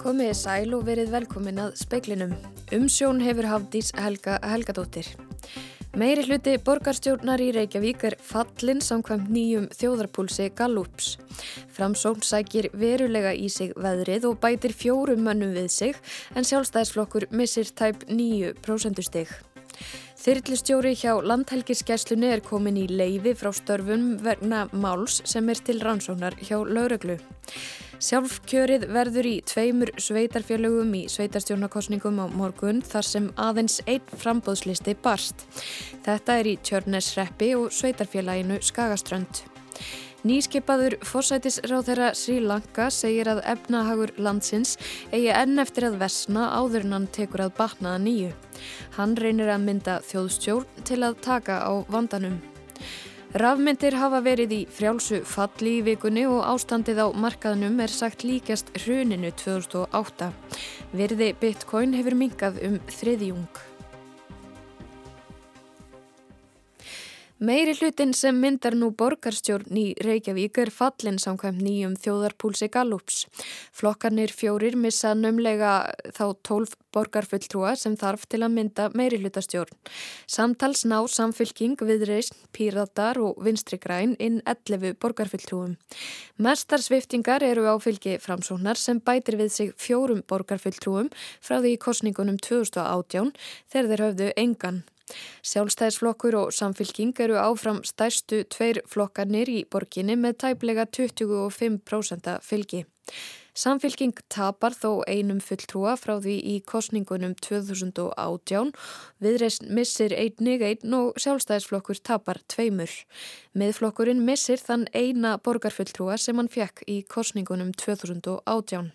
Komiði sæl og verið velkomin að speiklinum. Umsjón hefur Hafdís Helga Helgadóttir. Meiri hluti borgarstjórnar í Reykjavík er fallin samkvæmt nýjum þjóðarpúlsi Gallups. Framsókn sækir verulega í sig veðrið og bætir fjórum mönnum við sig en sjálfstæðisflokkur missir tæp nýju prósendustig. Þyrlistjóri hjá landhelgiskesslunni er komin í leiði frá störfum vegna máls sem er til rannsóknar hjá lauröglu. Sjálfkjörið verður í tveimur sveitarfjölugum í sveitarstjórnarkosningum á morgun þar sem aðeins einn frambóðslisti barst. Þetta er í Tjörnesreppi og sveitarfélaginu Skagaströnd. Nýskipaður fórsætisráð þeirra Sri Lanka segir að efnahagur landsins eigi enn eftir að vesna áður en hann tekur að batnaða nýju. Hann reynir að mynda þjóðstjórn til að taka á vandanum. Rafmyndir hafa verið í frjálsu falli í vikunni og ástandið á markaðnum er sagt líkast hruninu 2008. Verði bitcoin hefur minkað um þriðjung. Meiri hlutin sem myndar nú borgarstjórn í Reykjavík er fallin samkvæmt nýjum þjóðarpúlsi Gallups. Flokkarnir fjórir missa nömlega þá tólf borgarfulltrúa sem þarf til að mynda meiri hlutastjórn. Samtals ná samfylking viðreist, píratar og vinstri græn inn 11 borgarfulltrúum. Mestar sviftingar eru á fylgi framsóknar sem bætir við sig fjórum borgarfulltrúum frá því í kosningunum 2018 þegar þeir höfðu engan. Sjálfstæðisflokkur og samfylking eru áfram stærstu tveir flokkarnir í borginni með tæplega 25% fylgi. Samfylking tapar þó einum fulltrúa frá því í kostningunum 2018, viðreist missir einnig einn og sjálfstæðisflokkur tapar tveimur. Miðflokkurinn missir þann eina borgarfulltrúa sem hann fekk í kostningunum 2018.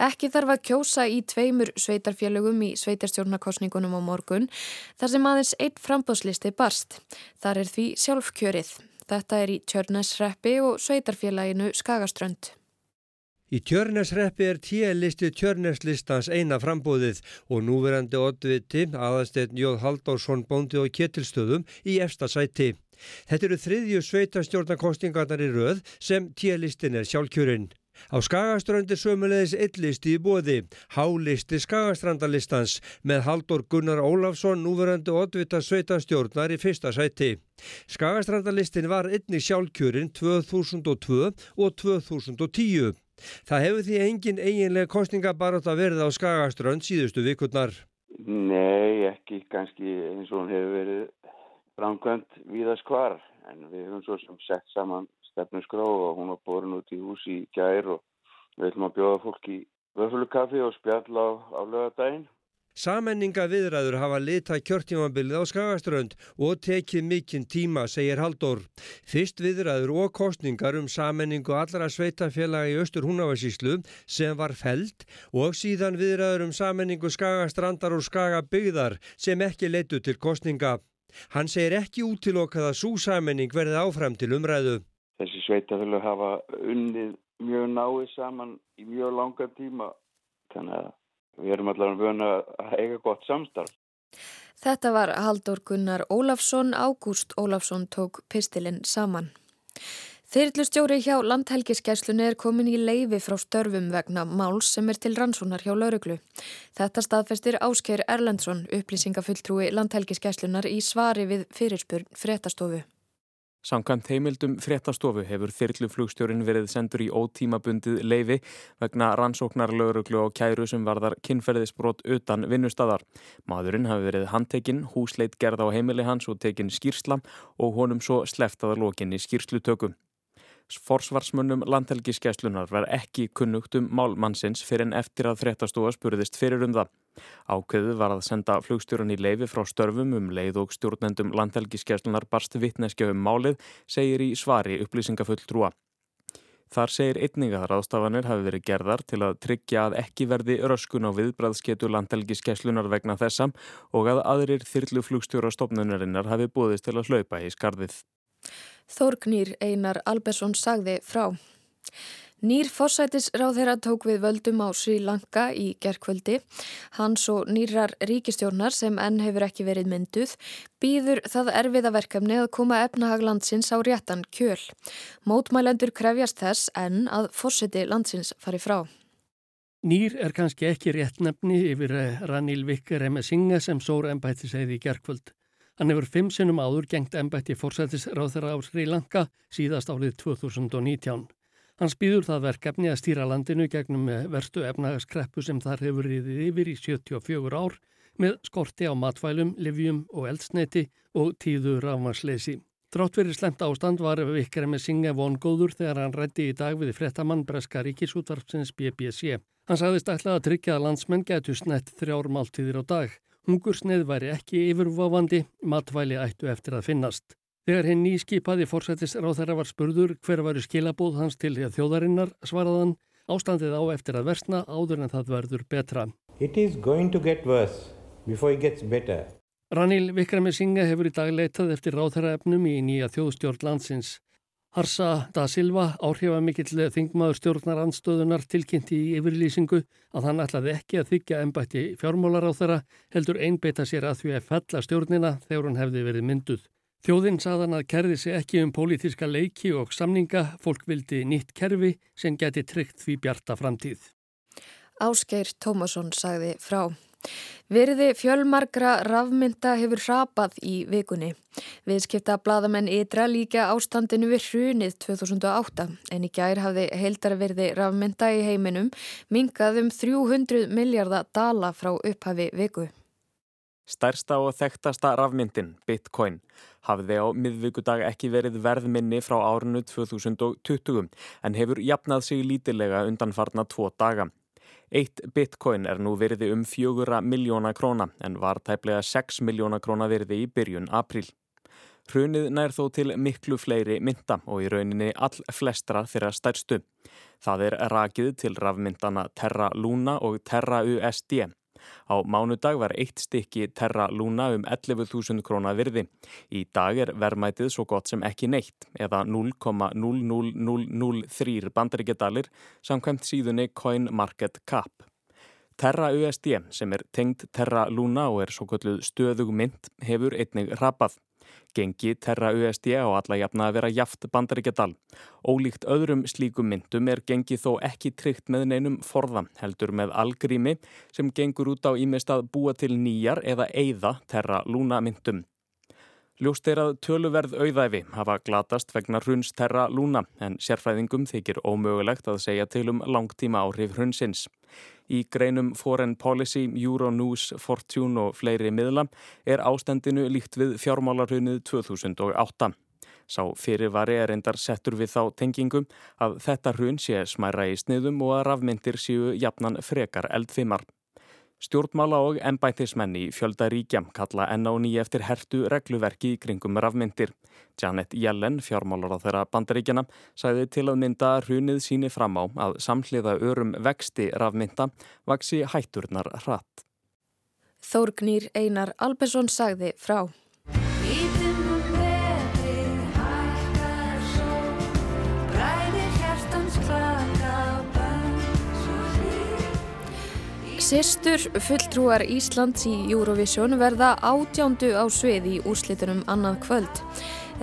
Ekki þarf að kjósa í tveimur sveitarfélögum í sveitarstjórnarkosningunum á morgun þar sem aðeins einn frambóðslisti barst. Þar er því sjálfkjörið. Þetta er í Tjörnesreppi og sveitarfélaginu Skagaströnd. Í Tjörnesreppi er tíelisti Tjörneslistans eina frambóðið og núverandi oddviti aðanstegn Jóð Haldársson bóndi og ketilstöðum í efsta sæti. Þetta eru þriðju sveitarstjórnarkostingarnar í röð sem tíelistin er sjálfkjörinn. Á Skagaströndir sömulegis illisti í bóði, hálisti Skagastrandalistans með Haldur Gunnar Ólafsson, núverandi oddvita sveitastjórnar í fyrsta sæti. Skagastrandalistin var einni sjálfkjörin 2002 og 2010. Það hefur því engin eiginlega kostningabarátt að verða á Skagaströnd síðustu vikurnar. Nei, ekki kannski eins og hún hefur verið framkvæmt viðast hvar en við höfum svo sem sett saman stefnusgrá og hún var borin út í hús í gær og við ætlum að bjóða fólk í vöflukaffi og spjall á, á lögadaginn. Sammenninga viðræður hafa lita kjörtímanbilið á Skagaströnd og tekið mikinn tíma, segir Haldur. Fyrst viðræður og kostningar um sammenningu allra sveitafélaga í Östur Húnavarsíslu sem var feld og síðan viðræður um sammenningu Skagastrandar og Skagabygðar sem ekki leitu til kostninga. Hann segir ekki útilokað að svo sammenning verði áfram til umræðu þessi sveitafélag hafa unnið mjög náið saman í mjög langa tíma þannig að við erum allavega vöna að eiga gott samstarf. Þetta var Haldur Gunnar Ólafsson, Ágúst Ólafsson tók pistilinn saman. Þyrlustjóri hjá landhelgiskeislunni er komin í leifi frá störfum vegna máls sem er til rannsónar hjá lauruglu. Þetta staðfestir Ásker Erlendsson, upplýsingafulltrúi landhelgiskeslunar í svari við fyrirspurn fréttastofu. Samkvæmt heimildum fréttastofu hefur þyrluflugstjórin verið sendur í ótímabundið leifi vegna rannsóknar lauruglu og kæru sem varðar kynferðisbrot utan vinnustadar. Maðurinn hafi verið handtekinn, húsleit gerð á heimili hans og tekinn skýrsla og honum svo sleftaða lokinni skýrslutöku. Forsvarsmönnum landhelgiskeslunar var ekki kunnugt um málmannsins fyrir en eftir að fréttastofa spurðist fyrir um það. Ákveðu var að senda flugstjóran í leifi frá störfum um leið og stjórnendum landhelgiskeslunar barst vittneskja um málið, segir í svari upplýsingafull trúa. Þar segir einning að ráðstafanir hafi verið gerðar til að tryggja að ekki verði röskun á viðbræðsketu landhelgiskeslunar vegna þessam og að aðrir þyrluflugstjóra stopnunarinnar hafi búðist til að hlaupa í skarðið. Þórgnýr Einar Albersson sagði frá. Nýr fórsætisráð þeirra tók við völdum á Sri Lanka í gerkvöldi. Hans og nýrar ríkistjórnar sem enn hefur ekki verið mynduð býður það erfiða verkefni að koma efnahag landsins á réttan kjöl. Mótmælendur krefjast þess enn að fórsæti landsins fari frá. Nýr er kannski ekki réttnefni yfir eh, Ranil Vikkar Emesinga sem sóra ennbætti segði í gerkvöld. Hann hefur fimm sinnum áður gengt ennbætti fórsættisráþara á Sri Lanka síðast árið 2019. Hann spýður það verkefni að stýra landinu gegnum verstu efnagaskreppu sem þar hefur riðið yfir í 74 ár með skorti á matvælum, livjum og eldsneiti og tíðu rámasleysi. Drátt verið slemt ástand var Vikkar með Singa von góður þegar hann rætti í dag við frettamann Breska ríkisútvarpsins BBC. Hann sagðist ætlað að tryggja að landsmenn getur snett þrjár máltíðir á dag. Hungursneið væri ekki yfirvofandi, matvæli ættu eftir að finnast. Þegar hinn nýskipaði fórsættis ráð þeirra var spurður hver varu skilabóð hans til þjóðarinnar svaraðan ástandið á eftir að versna áður en það verður betra. Ranil Vikramisinga hefur í dag leitað eftir ráðherraefnum í nýja þjóðstjórn landsins. Harsa da Silva, áhrifamikill þingmaður stjórnar anstöðunar tilkynnti í yfirlýsingu að hann ætlaði ekki að þykja ennbætti fjármólar á þeirra heldur einbeita sér að því að fella stjórnina þegar hún hefði verið mynduð. Þjóðinn saðan að kerði sig ekki um pólitíska leiki og samninga, fólk vildi nýtt kerfi sem geti tryggt því bjarta framtíð. Ásgeir Tómasson sagði frá. Verði fjölmarkra rafmynda hefur hrapað í vikunni. Viðskipta bladamenn ytra líka ástandinu við hrunið 2008 en í gær hafði heildarverði rafmynda í heiminum mingað um 300 miljardar dala frá upphafi viku. Stærsta og þekktasta rafmyndin, Bitcoin, hafði á miðvíkudag ekki verið verðminni frá árinu 2020 en hefur jafnað sig lítilega undan farna tvo daga. Eitt Bitcoin er nú verði um fjögura miljóna króna en var tæplega 6 miljóna króna verði í byrjun april. Hrunið nær þó til miklu fleiri mynda og í rauninni all flestra þeirra stærstu. Það er rakið til rafmyndana Terra Luna og Terra USD. Á mánudag var eitt stykki Terra Luna um 11.000 krónar virði. Í dag er verðmætið svo gott sem ekki neitt eða 0,00003 bandaríkjadalir samkvæmt síðunni CoinMarketCap. Terra USD sem er tengd Terra Luna og er svo kalluð stöðug mynd hefur einnig rapað. Gengi Terra USD á alla jafna að vera jaft bandaríkjadal. Ólíkt öðrum slíkum myndum er gengi þó ekki tryggt með neinum forða heldur með algrími sem gengur út á ímest að búa til nýjar eða eigða Terra Luna myndum. Ljóst er að töluverð auðæfi hafa glatast vegna hrunsterra lúna en sérfræðingum þykir ómögulegt að segja til um langtíma áhrif hrunsins. Í greinum Foreign Policy, Euronews, Fortune og fleiri miðla er ástandinu líkt við fjármálarhunnið 2008. Sá fyrirvari er endar settur við þá tengingum að þetta hrun sé smæra í sniðum og að rafmyndir séu jafnan frekar eldfimar. Stjórnmála og ennbættismenn í fjöldaríkja kalla enn á nýja eftir hertu regluverki í kringum rafmyndir. Janet Yellen, fjármálar á þeirra bandaríkjana, sæði til að mynda hrunið síni fram á að samhliða örum vexti rafmynda vaksi hætturnar hratt. Þórgnýr Einar Albersson sagði frá. Sistur fulltrúar Íslands í Eurovision verða átjándu á svið í úrslitunum annað kvöld.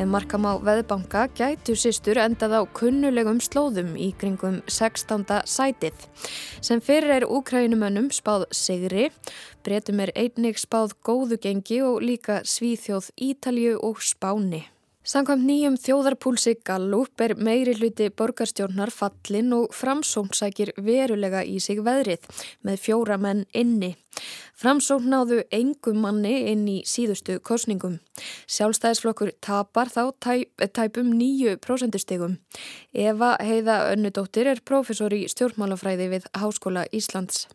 Ef markam á veðbanka gætu sistur endað á kunnulegum slóðum í kringum 16. sætið. Sem fyrir er úkrænumönnum spáð Sigri, breytum er einnig spáð góðu gengi og líka Svíþjóð Ítalju og Spáni. Samkvæmt nýjum þjóðarpúlsi Gallup er meiri hluti borgarstjórnar fallin og framsóknsækir verulega í sig veðrið með fjóra menn inni. Framsókn náðu engum manni inn í síðustu kostningum. Sjálfstæðisflokkur tapar þá tæp, tæpum nýju prósentustegum. Eva Heiða Önnudóttir er profesor í stjórnmálafræði við Háskóla Íslands.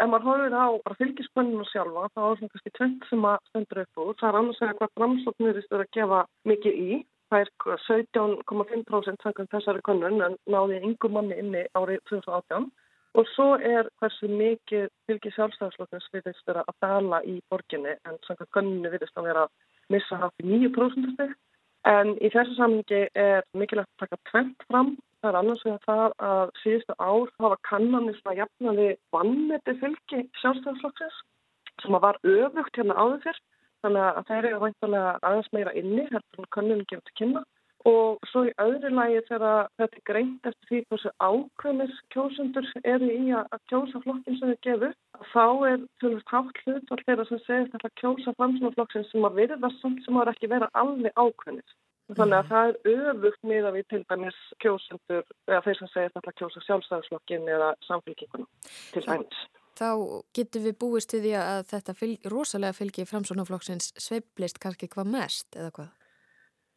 Ef maður horfir á fylgispönninu sjálfa þá er svona kannski tvent sem að stendur upp úr. Það er annars að hvað framslóknirist er að gefa mikið í. Það er 17,5% samkvæmt þessari konun en náði yngum manni inni árið 2018. Og svo er hversu mikið fylgi sjálfstæðarsloknins viðist vera að dala í borginni en samkvæmt konunni viðist að vera að missa haft í 9% steg. En í þessu samhengi er mikilvægt að taka tvent fram. Það er annars vegar það að síðustu ár hafa kannanir svona jafnaði vannmeti fylgi sjálfstæðarflokksins sem að var öfugt hérna áður fyrr. Þannig að þeir eru væntalega aðeins meira inni hérna kannunum gefur til kynna og svo í öðru lægi þegar þetta er greint eftir því hversu ákveðnis kjósundur eru í að kjósa flokkin sem þau gefur þá er tölvist hátt hlut og þeirra sem segist að kjósa framsunarflokkin sem að virða samt sem að ekki vera alveg ákveðnis þannig að það er öfugt miða við til dæmis kjósundur eða þeir sem segist að kjósa sjálfstæðisflokkin eða samfélkinguna til dæmis. Þá getur við búist við því að þetta fylg, rosalega fylgi framsunarflokksins sveiblist kannski hvað mest eða hvað?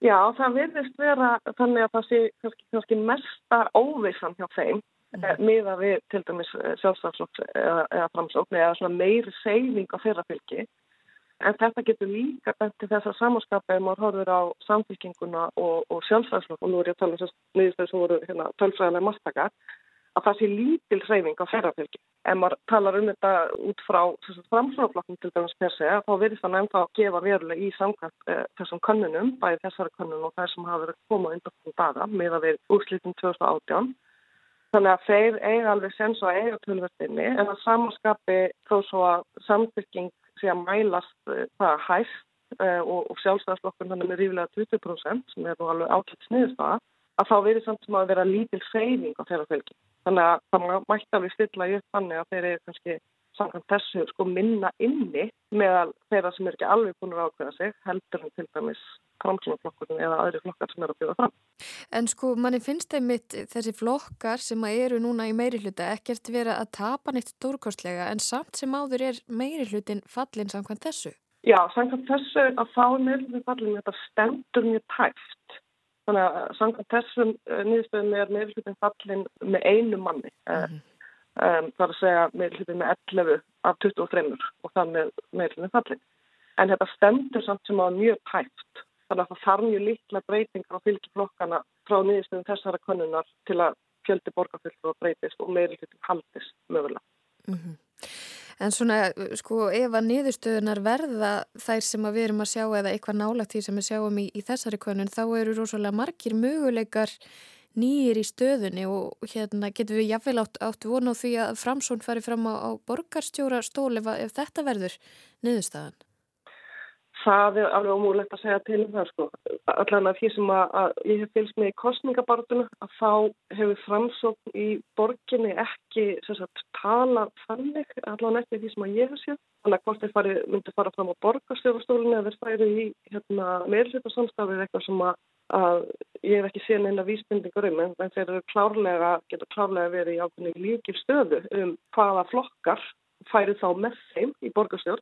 Já, það virðist vera þannig að það sé kannski, kannski mesta óvissan hjá þeim mm. Eh, miða við til dæmis eh, sjálfstaflokks eða, eða framsókn eða meiri segning á þeirra fylgi. En þetta getur líka bent til þess að samanskapa ef maður horfur á samfélkinguna og, og sjálfstaflokk og nú er ég að tala um þess að nýðistöðu sem voru hérna, tölfræðilega mastakar að það sé lítil hreyfing á ferrafylgi. Ef maður talar um þetta út frá framsvonaflokkum til dæmis per se, þá verður það nefnt að gefa veruleg í samkvæmt eh, þessum könnunum, bæði þessari könnun og þær sem hafa verið komað undan fyrir daga með að við úrslitum 2018. Þannig að þeir eiga alveg sens og eiga tölvertinni en að samanskapi þó svo að samfylging sé að mælast eh, það hægt eh, og, og sjálfstæðarflokkun þannig með rífilega 20% sem er nú alveg ákveðt sniðstaða að þá verður samt sem að vera lítil hreyfing á þeirra fylgjum. Þannig að það mætti alveg stilla í upp þannig að þeir eru kannski samkvæmt þessu sko minna inni meðal þeirra sem er ekki alveg búin að ákveða sig heldur en til dæmis framslunarflokkurinn eða aðri flokkar sem eru að bjóða fram. En sko manni finnst þeim mitt þessi flokkar sem eru núna í meiri hluta ekkert vera að tapa neitt stórkostlega en samt sem áður er meiri hlutin fallin samkvæmt þessu? Já, samkvæmt þessu að þá meiri hlutin fallin þetta stendur mjög tæft Þannig að samkvæmt þessum uh, nýðstöðum er meðlutin fallin með einu manni. Mm -hmm. um, það er að segja meðlutin með 11 af 23 og það með meðlutin fallin. En þetta stendur samt sem að mjög tæft. Þannig að það þarf mjög litla breytingar á fylgjiflokkana frá nýðstöðum þessara konunar til að fjöldi borgarfylgjur breytist og meðlutin haldist mögulega. En svona, sko, ef að niðurstöðunar verða þær sem við erum að sjá eða eitthvað nálagt því sem við sjáum í, í þessari konun, þá eru rosalega margir möguleikar nýjir í stöðunni og hérna getur við jafnvel átt, átt vonu því að framsón fari fram á, á borgarstjóra stól ef, ef þetta verður niðurstaðan það er alveg ómúlegt að segja til um það sko. Allan að því sem að, að ég hef fylgst með í kostningabartuna að þá hefur framsókn í borginni ekki sagt, tala þannig, allan ekki því sem að ég hef séð. Þannig að hvort þeir fari, myndi fara fram á borgarstjórnstólunni eða þeir færi í hérna, meðlita samstafið eitthvað sem að, að ég hef ekki séð neina vísbindingur um en þeir eru klárlega, getur klárlega verið í ákveðinu líkil stöðu um hvaða flokkar færi þá með þeim í borgarstjórn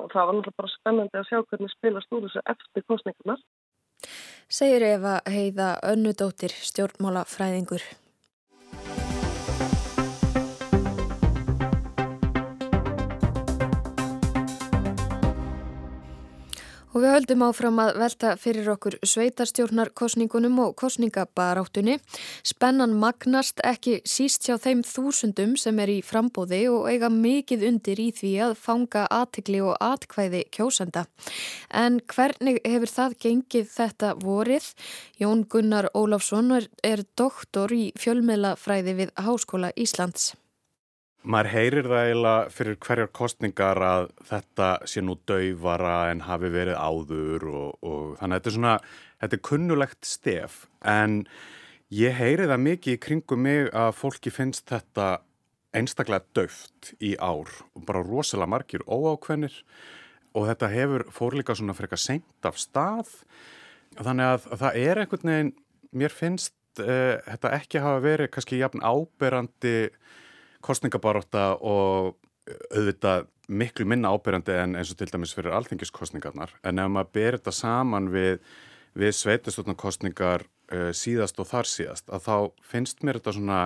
og það var náttúrulega bara spennandi að sjá hvernig spilast úr þessu eftir kostningunar. Segir Eva Heiða Önnudóttir, stjórnmálafræðingur. Og við höldum áfram að velta fyrir okkur sveitarstjórnarkosningunum og kosningabaráttunni. Spennan magnast ekki síst hjá þeim þúsundum sem er í frambóði og eiga mikið undir í því að fanga aðtikli og atkvæði kjósenda. En hvernig hefur það gengið þetta vorið? Jón Gunnar Óláfsson er, er doktor í fjölmiðlafræði við Háskóla Íslands. Maður heyrir það eiginlega fyrir hverjar kostningar að þetta sé nú dauðvara en hafi verið áður og, og þannig að þetta er svona, þetta er kunnulegt stef en ég heyri það mikið í kringum mig að fólki finnst þetta einstaklega dauft í ár og bara rosalega margir óákveðnir og þetta hefur fórlíka svona fyrir eitthvað senkt af stað. Þannig að, að það er einhvern veginn, mér finnst uh, þetta ekki hafa verið kannski jafn áberandi kostningabaróta og auðvitað miklu minna ábyrjandi en eins og til dæmis fyrir alþingiskostningarnar en ef maður ber þetta saman við, við sveitastofnarkostningar uh, síðast og þar síðast að þá finnst mér þetta svona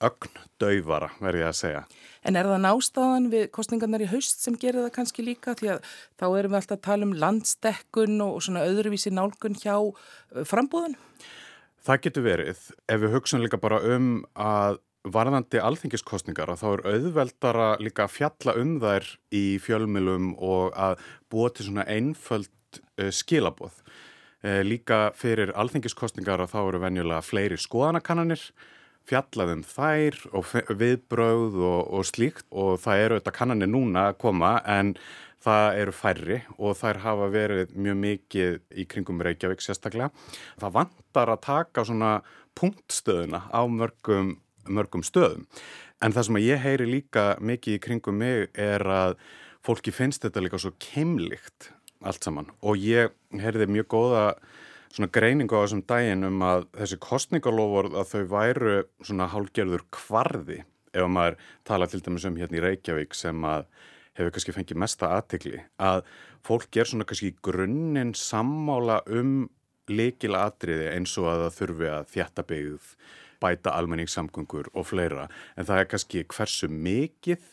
ögn döyfara verði ég að segja. En er það nástaðan við kostningarnar í haust sem gerir það kannski líka því að þá erum við alltaf að tala um landstekkun og svona öðruvísi nálgun hjá frambúðun? Það getur verið ef við hugsaum líka bara um að varðandi alþingiskostningar að þá er auðveldara líka að fjalla um þær í fjölmilum og að búa til svona einföld uh, skilaboð. Uh, líka fyrir alþingiskostningar að þá eru venjulega fleiri skoðanakannanir, fjallaðum þær og viðbröð og, og slíkt og það eru þetta kannanir núna að koma en það eru færri og þær hafa verið mjög mikið í kringum Reykjavík sérstaklega. Það vantar að taka svona punktstöðuna á mörgum, mörgum stöðum. En það sem ég heyri líka mikið í kringum mig er að fólki finnst þetta líka svo keimlikt allt saman og ég heyrði mjög góða svona greiningu á þessum daginn um að þessi kostningalofur að þau væru svona hálgerður kvarði ef maður tala til dæmis um hérna í Reykjavík sem að hefur kannski fengið mesta aðtikli að fólk er svona kannski grunninn sammála um leikila atriði eins og að það þurfi að þjætta byggð, bæta almenningssamgöngur og fleira en það er kannski hversu mikið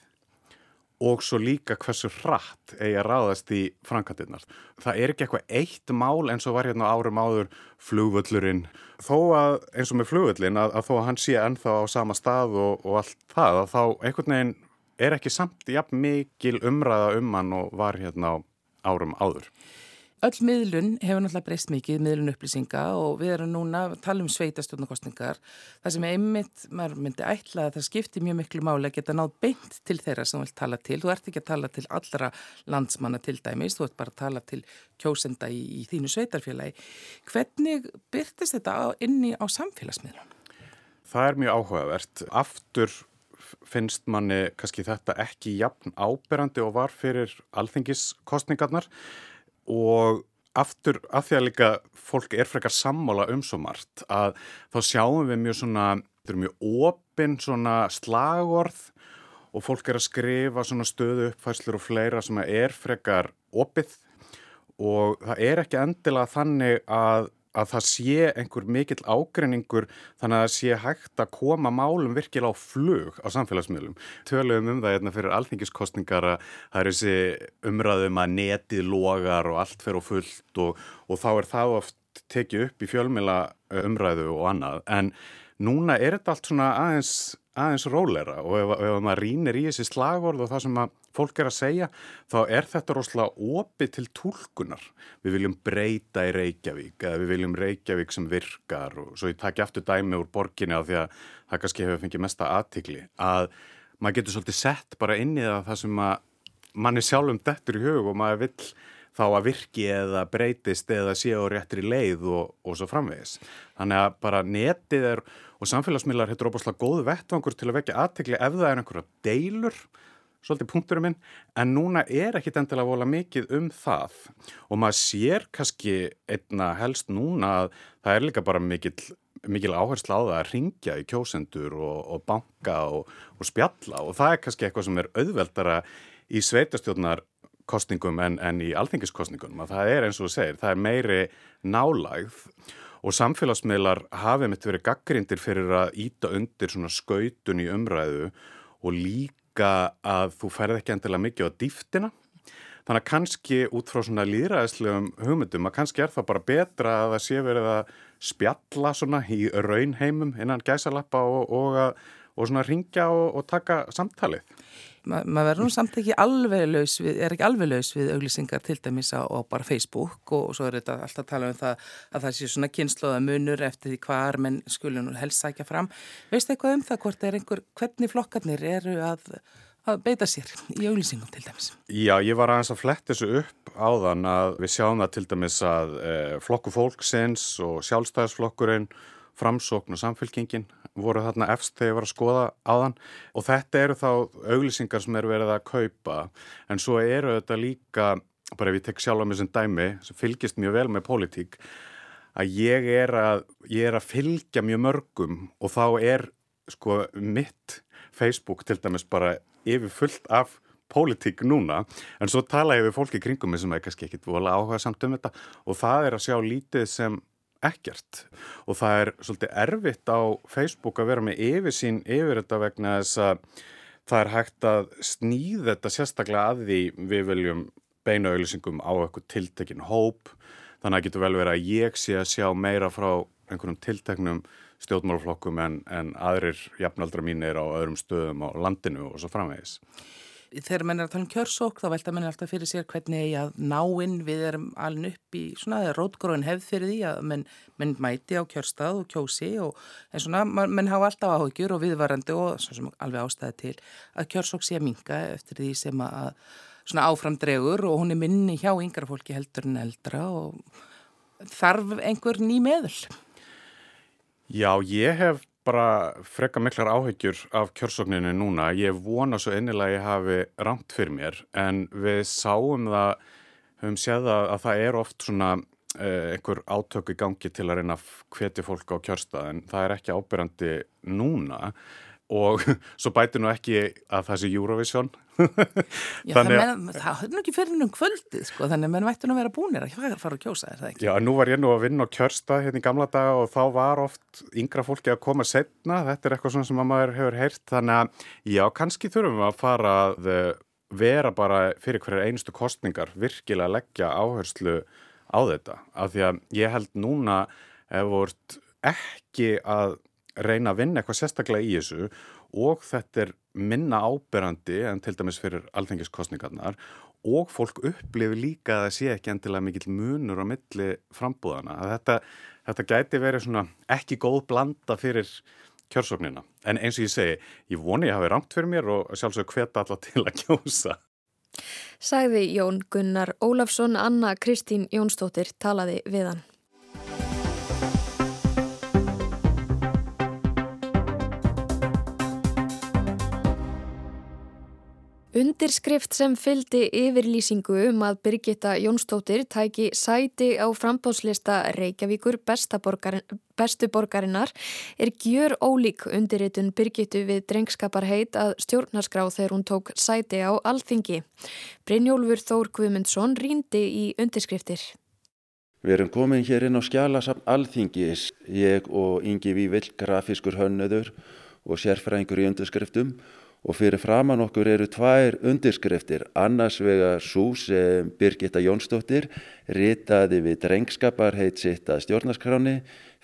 og svo líka hversu hratt eigi að ráðast í frangatinnar. Það er ekki eitthvað eitt mál eins og var hérna árum áður flugvöllurinn. Þó að eins og með flugvöllin að, að þó að hann sé ennþá á sama stað og, og allt það að þá einhvern veginn er ekki samt jafn mikil umræða um hann og var hérna árum áður. Öll miðlun hefur náttúrulega breyst mikið, miðlun upplýsinga og við erum núna að tala um sveitastjórnarkostningar. Það sem einmitt, maður myndi ætla að það skiptir mjög miklu máli að geta náð beint til þeirra sem þú vilt tala til. Þú ert ekki að tala til allra landsmanna til dæmis, þú ert bara að tala til kjósenda í, í þínu sveitarfélagi. Hvernig byrtist þetta inni á samfélagsmiðlun? Það er mjög áhugavert. Aftur finnst manni kannski þetta ekki jafn áberandi og var fyrir alþingiskostningarnar og aftur af því að líka fólk er frekar sammála um svo margt að þá sjáum við mjög svona, þetta er mjög opinn svona slagorð og fólk er að skrifa svona stöðu uppfæslur og fleira sem er frekar opið. Og það er ekki endilega þannig að að það sé einhver mikill ágreiningur þannig að það sé hægt að koma málum virkilega á flug á samfélagsmiðlum. Töluðum um það hérna fyrir alþingiskostningar að það er þessi umræðum að netið logar og allt fer á fullt og, og þá er það oft tekið upp í fjölmila umræðu og annað en núna er þetta allt svona aðeins aðeins rólera og ef, ef maður rínir í þessi slagorð og það sem að fólk er að segja þá er þetta rosalega opið til tólkunar. Við viljum breyta í Reykjavík eða við viljum Reykjavík sem virkar og svo ég takki aftur dæmi úr borginni á því að það kannski hefur fengið mesta aðtikli að maður getur svolítið sett bara inn í það það sem að manni sjálfum dettur í hug og maður vill þá að virki eða breytist eða séu réttir í leið og, og svo framvegis. Þannig að bara netið er og samfélagsmiðlar heitur óbúslega góð vettvangur til að vekja aðtegli ef það er einhverja deilur, svolítið punkturum minn, en núna er ekkit endilega vola mikið um það. Og maður sér kannski einna helst núna að það er líka bara mikil, mikil áherslu á það að ringja í kjósendur og, og banka og, og spjalla. Og það er kannski eitthvað sem er auðveldara í sveitastjórnar kostningum en, en í alþingiskostningum að það er eins og þú segir, það er meiri nálægð. Og samfélagsmiðlar hafið mitt verið gaggrindir fyrir að íta undir svona skautun í umræðu og líka að þú ferð ekki endilega mikið á dýftina. Þannig að kannski út frá svona líðræðislegum hugmyndum að kannski er það bara betra að það sé verið að spjalla svona í raunheimum innan gæsalappa og, og, og svona ringja og, og taka samtalið Ma, maður verður nú samt ekki alveg laus við, er ekki alveg laus við auglýsingar til dæmis á, á bara Facebook og svo er þetta alltaf að tala um það að það sé svona kynnslóða munur eftir því hvar menn skulun og helst sækja fram. Veist eitthvað um það hvort er einhver, hvernig flokkarnir eru að, að beita sér í auglýsingum til dæmis? Já, ég var aðeins að fletta þessu upp á þann að við sjáum það til dæmis að eh, flokku fólksins og sjálfstæðisflokkurinn framsókn og samfélkingin voru þarna efst þegar ég var að skoða þann og þetta eru þá auglýsingar sem eru verið að kaupa. En svo eru þetta líka, bara ef ég tek sjálf á mig sem dæmi, sem fylgist mjög vel með pólitík, að ég er að, ég er að fylgja mjög mörgum. Og þá er sko mitt Facebook til dæmis bara yfir fullt af pólitík núna, en svo tala ég við fólki kringum mig sem er kannski ekkit vola áhuga samt um þetta. Og það er að sjá lítið sem ekkert. Og það er svolítið erfitt á Facebook að vera með yfirsýn yfir þetta vegna þess að það er hægt að snýða þetta sérstaklega að því við viljum beina auðlýsingum á eitthvað tiltekin hóp. Þannig að það getur vel verið að ég sé að sjá meira frá einhvernum tilteknum stjórnmálaflokkum en, en aðrir jafnaldra mín er á öðrum stöðum á landinu og svo framvegis þegar menn er að tala um kjörsók þá velta menn alltaf fyrir sér hvernig ég að náinn við erum aln upp í svona rótgróin hefð fyrir því að menn, menn mæti á kjörstað og kjósi og en svona menn hafa alltaf áhugjur og viðvarandi og svona sem alveg ástæði til að kjörsók sé að minga eftir því sem að svona áframdregur og hún er minni hjá yngra fólki heldur en eldra og þarf einhver ný meðul? Já, ég hef bara freka miklar áhyggjur af kjörsókninu núna. Ég vona svo innilega að ég hafi ramt fyrir mér en við sáum það, höfum séð að, að það er oft svona eh, einhver átök í gangi til að reyna að hvetja fólk á kjörstaðin. Það er ekki ábyrjandi núna og svo bæti nú ekki að það sé Eurovision. Já, það, menn, það höfðu ekki fyrir um kvöldið sko, þannig að menn vættu nú að vera búinir að fara að kjósa, er það ekki? Já, nú var ég nú að vinna á kjörsta hérna í gamla daga og þá var oft yngra fólki að koma setna, þetta er eitthvað svona sem maður hefur heyrt, þannig að já, kannski þurfum við að fara að eh, vera bara fyrir hverjar einustu kostningar virkilega að leggja áherslu á þetta, af því að ég held núna ef vort ekki að reyna að vinna eitthvað sérstaklega í þessu og þetta er minna áberandi en til dæmis fyrir alþengiskostningarnar og fólk upplifi líka að það sé ekki endilega mikill munur á milli frambúðana. Þetta, þetta gæti verið svona ekki góð blanda fyrir kjörsóknina. En eins og ég segi, ég voni að hafi rangt fyrir mér og sjálfsög hveta alla til að kjósa. Sæði Jón Gunnar Ólafsson, Anna Kristín Jónsdóttir talaði við hann. Undirskrift sem fyldi yfirlýsingu um að Birgitta Jónsdóttir tæki sæti á frambáðslista Reykjavíkur bestu borgarinnar er gjör ólík undirritun Birgittu við drengskaparheit að stjórnarskrá þegar hún tók sæti á alþingi. Brynjólfur Þór Guðmundsson rýndi í undirskriftir. Við erum komin hér inn á skjálasam alþingis, ég og Ingi Vívill, grafiskur hönnöður og sérfræðingur í undirskriftum og fyrir framann okkur eru tvær undirskriftir, annars vega svo sem Birgitta Jónsdóttir ritaði við drengskaparheit sitt að stjórnarskráni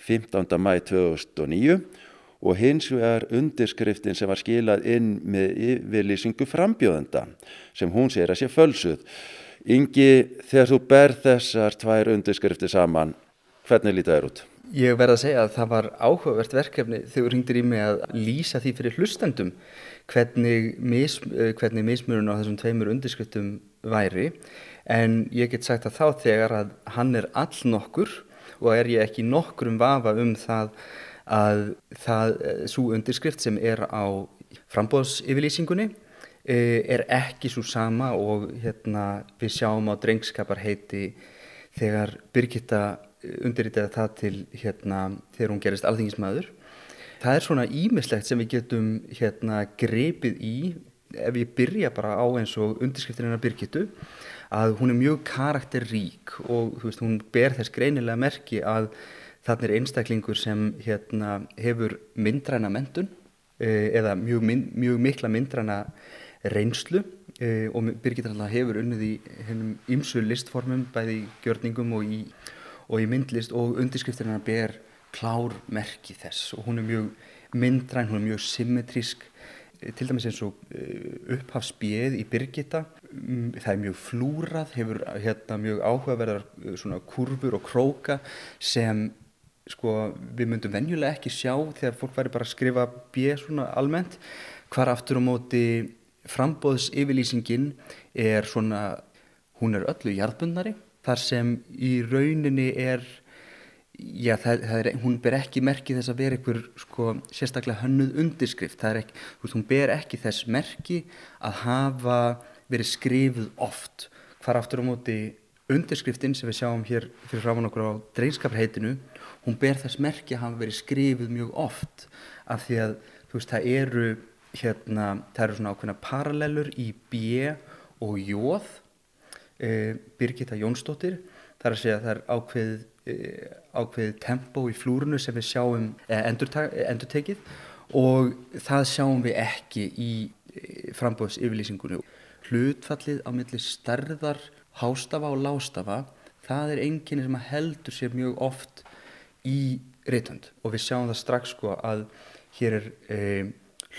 15. mæ 2009 og hins vegar undirskriftin sem var skilað inn með yfirlýsingu frambjóðenda sem hún sér að sé fölsuð. Ingi, þegar þú ber þessar tvær undirskriftir saman, hvernig lítið er út? Ég verða að segja að það var áhugavert verkefni þegar þú ringdir í mig að lýsa því fyrir hlustendum hvernig, mis, eh, hvernig mismunum á þessum tveimur undirskriftum væri. En ég get sagt að þá þegar að hann er all nokkur og er ég ekki nokkur um vafa um það að það, eh, svo undirskrift sem er á frambóðsyfirlýsingunni eh, er ekki svo sama og hérna, við sjáum á drengskaparheiti þegar Birgitta undirritaði það til hérna, þegar hún gerist alþingismæður það er svona ímislegt sem við getum hérna grepið í ef ég byrja bara á eins og undirskriftin hennar Birgitu að hún er mjög karakterrík og veist, hún ber þess greinilega merki að þannig er einstaklingur sem hérna, hefur myndræna mentun eh, eða mjög, mjög mikla myndræna reynslu eh, og Birgit hefur unnið í ymsu listformum bæði í gjörningum og í, og í myndlist og undirskriftin hennar ber klár merki þess. Og hún er mjög myndræn, hún er mjög symmetrísk eh, til dæmis eins og eh, upphafsbið í Birgitta. Mm, það er mjög flúrað hefur hérna mjög áhugaverðar eh, svona kurfur og króka sem sko við myndum venjulega ekki sjá þegar fólk væri bara að skrifa bið svona almennt. Hvar aftur á móti frambóðs yfirlýsingin er svona hún er öllu jarðbundnari þar sem í rauninni er Já, það, það er, hún ber ekki merki þess að vera einhver sko, sérstaklega hönnuð undirskrift. Ekki, veist, hún ber ekki þess merki að hafa verið skrifuð oft. Hvar aftur á móti undirskriftin sem við sjáum hér fyrir fráman okkur á dreinskaparheitinu, hún ber þess merki að hafa verið skrifuð mjög oft. Af því að veist, það eru, hérna, það eru svona ákveðna paralellur í B og Jóð, Birgitta Jónsdóttir. Það er að segja að það er ákveðið Eh, ákveðið tempo í flúrunu sem við sjáum eh, endur tekið og það sjáum við ekki í eh, frambóðs yfirlýsingunni. Hlutfallið á milli stærðar, hástafa og lástafa það er enginni sem heldur sér mjög oft í reytönd og við sjáum það strax sko að hér er e,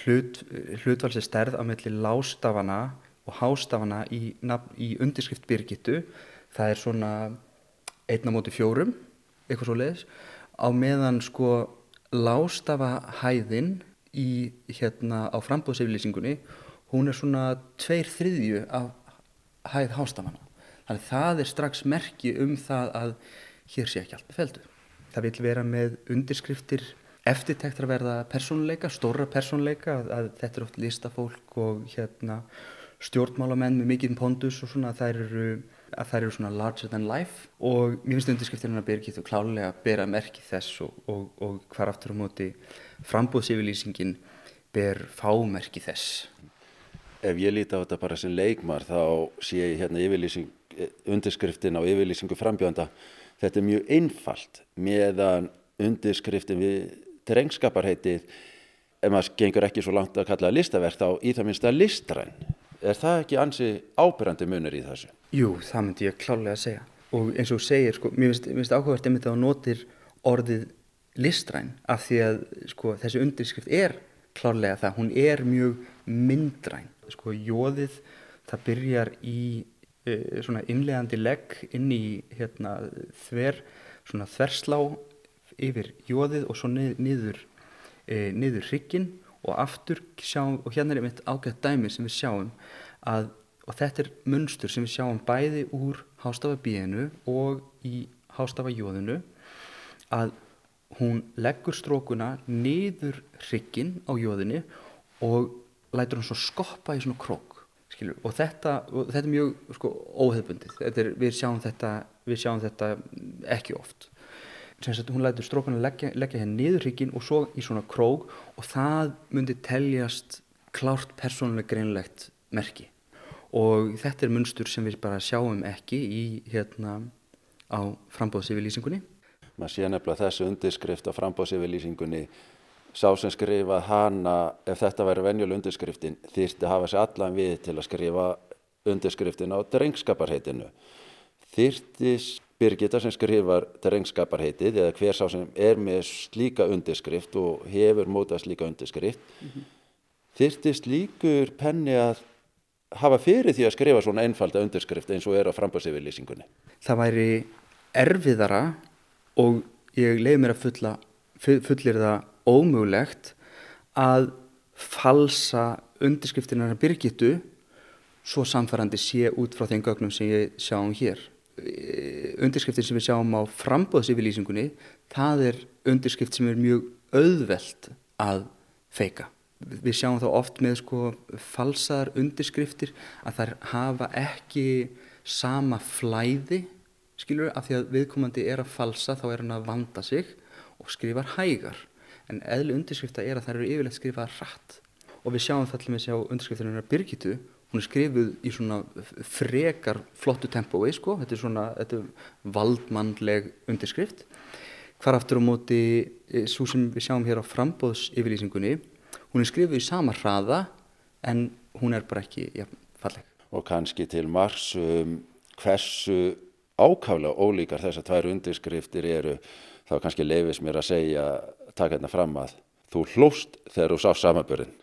hlut, hlutfallið stærð á milli lástafana og hástafana í, í undirskrift Birgittu það er svona einn á móti fjórum, eitthvað svo leiðis, á meðan sko lástafa hæðin í hérna á frambóðseflýsingunni, hún er svona tveir þriðju af hæð hástamanna. Þannig það er strax merki um það að hér sé ekki allt með feldu. Það vil vera með undirskriftir eftirtektar að verða persónuleika, stóra persónuleika, að, að þetta er oft listafólk og hérna, stjórnmálamenn með mikinn pondus og svona að þær eru, að þær eru svona larger than life og mér finnst undirskriftirinn að byrja getur klálega að bera merki þess og, og, og hvar aftur á móti frambóðsifilýsingin ber fámerki þess. Ef ég líti á þetta bara sem leikmar þá sé ég hérna undirskriftin á yfirlýsingu frambjönda. Þetta er mjög einfalt meðan undirskriftin við drengskaparheitið, ef maður gengur ekki svo langt að kalla listaverk þá í það minnst að listræn. Er það ekki ansi ábyrrandi munur í þessu? Jú, það myndi ég klálega að segja. Og eins og segir, sko, mér finnst áhugavert einmitt að þú notir orðið listræn af því að sko, þessi undirskrift er klárlega það, hún er mjög myndræn. Sko, jóðið, það byrjar í e, svona innlegandi legg inn í hérna, þver, svona þverslá yfir jóðið og svo nið, niður, e, niður hrygginn og aftur sjáum, og hérna er einmitt ágætt dæmi sem við sjáum að, og þetta er munstur sem við sjáum bæði úr hástafabíinu og í hástafajóðinu að hún leggur strókuna niður hrygginn á jóðinu og lætur hann svo skoppa í svona krók skilur. og þetta, og þetta er mjög sko, óheðbundið, er, við, sjáum þetta, við sjáum þetta ekki oft Sagt, hún lætur strókuna leggja, leggja henni niður hrygginn og svo í svona krók og það myndi teljast klárt persónuleg greinlegt merki. Og þetta er munstur sem við bara sjáum ekki í hérna á frambóðsífilýsingunni maður sé nefnilega þessu undirskrift á frambóðsífilýsingunni sá sem skrifað hana ef þetta væri venjuleg undirskriftin þýrti hafa sér allan við til að skrifa undirskriftin á drengskaparheitinu. Þýrtis Birgitta sem skrifar drengskaparheitið eða hver sá sem er með slíka undirskrift og hefur mótað slíka undirskrift mm -hmm. þyrtist líkur penni að hafa fyrir því að skrifa svona einfalda undirskrift eins og er á frambáðsifirlýsingunni? Það væri erfiðara og ég leiði mér að fulla, fullir það ómögulegt að falsa undirskriftinarna Birgittu svo samfærandi sé út frá þeim gögnum sem ég sjáum hér undirskriftin sem við sjáum á frambóðsifilýsingunni það er undirskrift sem er mjög auðvelt að feika. Við sjáum þá oft með sko falsaðar undirskriftir að þær hafa ekki sama flæði skilur af því að viðkomandi er að falsa þá er hann að vanda sig og skrifar hægar en eðli undirskrifta er að þær eru yfirlegt skrifað rætt og við sjáum það til að við sjá undirskriftunum Birgitu hún er skrifuð í svona frekar flottu tempói sko, þetta er svona þetta er valdmannleg undirskrift. Hvar aftur á móti e, svo sem við sjáum hér á frambóðsyfirlýsingunni hún er skrifuð í sama hraða en hún er bara ekki ja, falleg. Og kannski til margs um, hversu ákála ólíkar þessar tvær undirskriftir eru þá kannski leifis mér að segja taka hérna fram að þú hlóst þegar þú sá samabörðin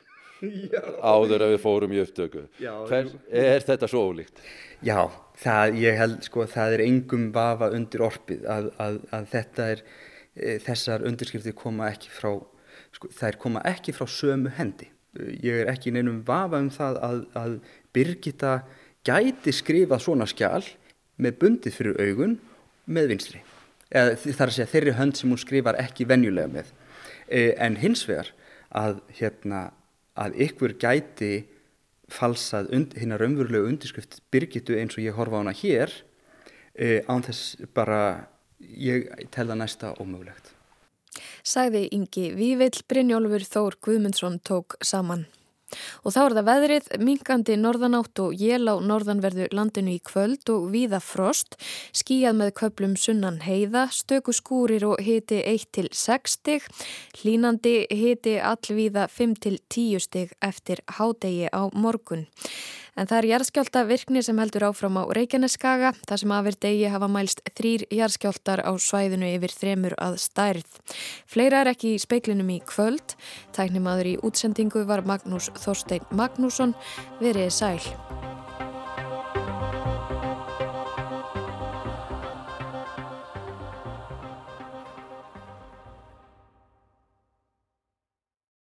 áður að við fórum í upptöku. Já, Hver, er þetta svo ólíkt? Já, það, ég held sko það er engum vafa undir orpið að, að, að þetta er e, þessar undirskriftir koma ekki frá sko, er koma ekki frá sömu hendi. Ég er ekki neinum vafa um það að, að Birgitta gæti skrifað svona skjál með bundið fyrir augun með vinstri. Eða þar að segja þeirri hönd sem hún skrifar ekki venjulega með. E, en hins vegar að hérna að ykkur gæti falsað hinn að raunverulegu undirskrift byrgitu eins og ég horfa á hana hér e, án þess bara ég telða næsta ómögulegt. Sæði Ingi Vívill Brynjólfur Þór Guðmundsson tók saman. Og þá er það veðrið, minkandi norðanátt og jél á norðanverðu landinu í kvöld og víða frost, skíjað með köplum sunnan heiða, stöku skúrir og hiti 1-6 stig, hlínandi hiti allvíða 5-10 stig eftir hádegi á morgun. En það er jarðskjálta virkni sem heldur áfram á Reykjaneskaga, þar sem aðver degi hafa mælst þrýr jarðskjáltar á svæðinu yfir þremur að stærð. Fleira er ekki í speiklinum í kvöld. Tæknimaður í útsendingu var Magnús Þorstein Magnússon. Verið sæl.